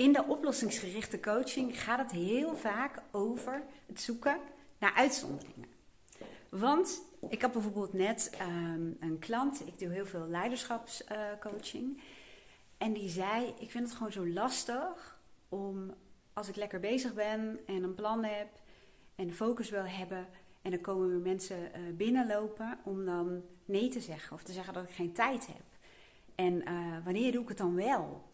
in de oplossingsgerichte coaching gaat het heel vaak over het zoeken naar uitzonderingen. Want ik heb bijvoorbeeld net um, een klant, ik doe heel veel leiderschapscoaching. Uh, en die zei: Ik vind het gewoon zo lastig om als ik lekker bezig ben en een plan heb en focus wil hebben. En dan komen weer mensen uh, binnenlopen om dan nee te zeggen of te zeggen dat ik geen tijd heb. En uh, wanneer doe ik het dan wel?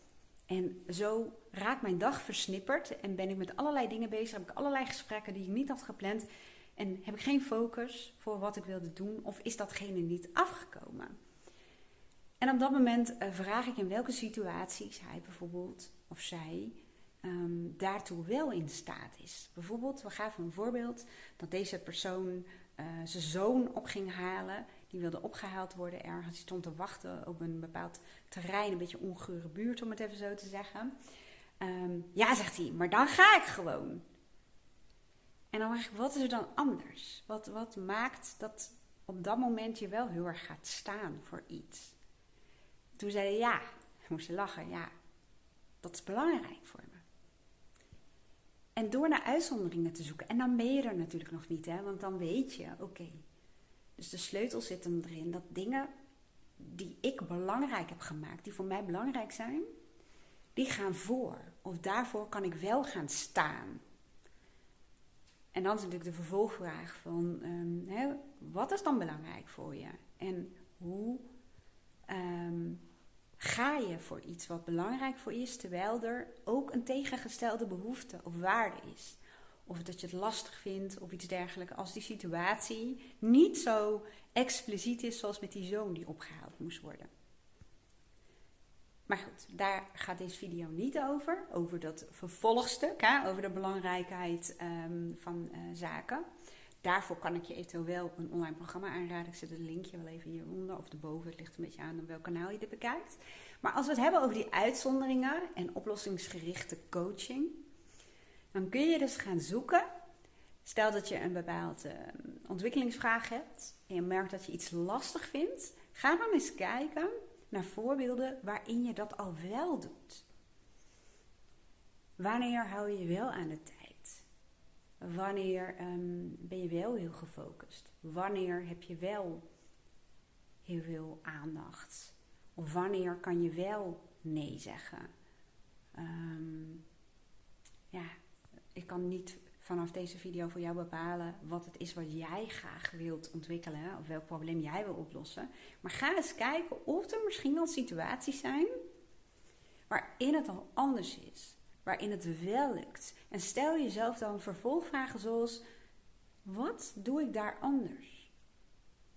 En zo raakt mijn dag versnipperd en ben ik met allerlei dingen bezig. Heb ik allerlei gesprekken die ik niet had gepland. En heb ik geen focus voor wat ik wilde doen of is datgene niet afgekomen? En op dat moment uh, vraag ik in welke situaties hij bijvoorbeeld of zij um, daartoe wel in staat is. Bijvoorbeeld, we gaven een voorbeeld dat deze persoon uh, zijn zoon op ging halen. Die wilde opgehaald worden ergens. Die stond te wachten op een bepaald terrein, een beetje ongure buurt om het even zo te zeggen. Um, ja, zegt hij, maar dan ga ik gewoon. En dan vraag ik, wat is er dan anders? Wat, wat maakt dat op dat moment je wel heel erg gaat staan voor iets? Toen zei hij, ja, moest lachen, ja, dat is belangrijk voor me. En door naar uitzonderingen te zoeken, en dan ben je er natuurlijk nog niet, hè, want dan weet je, oké. Dus de sleutel zit hem erin dat dingen die ik belangrijk heb gemaakt, die voor mij belangrijk zijn, die gaan voor. Of daarvoor kan ik wel gaan staan. En dan is natuurlijk de vervolgvraag van, hè, wat is dan belangrijk voor je? En hoe um, ga je voor iets wat belangrijk voor je is, terwijl er ook een tegengestelde behoefte of waarde is. Of dat je het lastig vindt of iets dergelijks, als die situatie niet zo expliciet is zoals met die zoon die opgehaald moest worden. Maar goed, daar gaat deze video niet over. Over dat vervolgstuk, hè, over de belangrijkheid um, van uh, zaken. Daarvoor kan ik je eventueel wel een online programma aanraden. Ik zet het linkje wel even hieronder of erboven. Het ligt een beetje aan op welk kanaal je dit bekijkt. Maar als we het hebben over die uitzonderingen en oplossingsgerichte coaching, dan kun je dus gaan zoeken. Stel dat je een bepaalde ehm, ontwikkelingsvraag hebt en je merkt dat je iets lastig vindt. Ga dan eens kijken naar voorbeelden waarin je dat al wel doet. Wanneer hou je je wel aan de tijd? Wanneer um, ben je wel heel gefocust? Wanneer heb je wel heel veel aandacht? Of wanneer kan je wel nee zeggen? Um, ja, ik kan niet vanaf deze video voor jou bepalen wat het is wat jij graag wilt ontwikkelen of welk probleem jij wil oplossen. Maar ga eens kijken of er misschien al situaties zijn waarin het al anders is waarin het wel lukt. En stel jezelf dan vervolgvragen zoals: wat doe ik daar anders?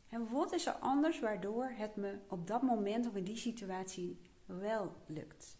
En wat is er anders waardoor het me op dat moment of in die situatie wel lukt?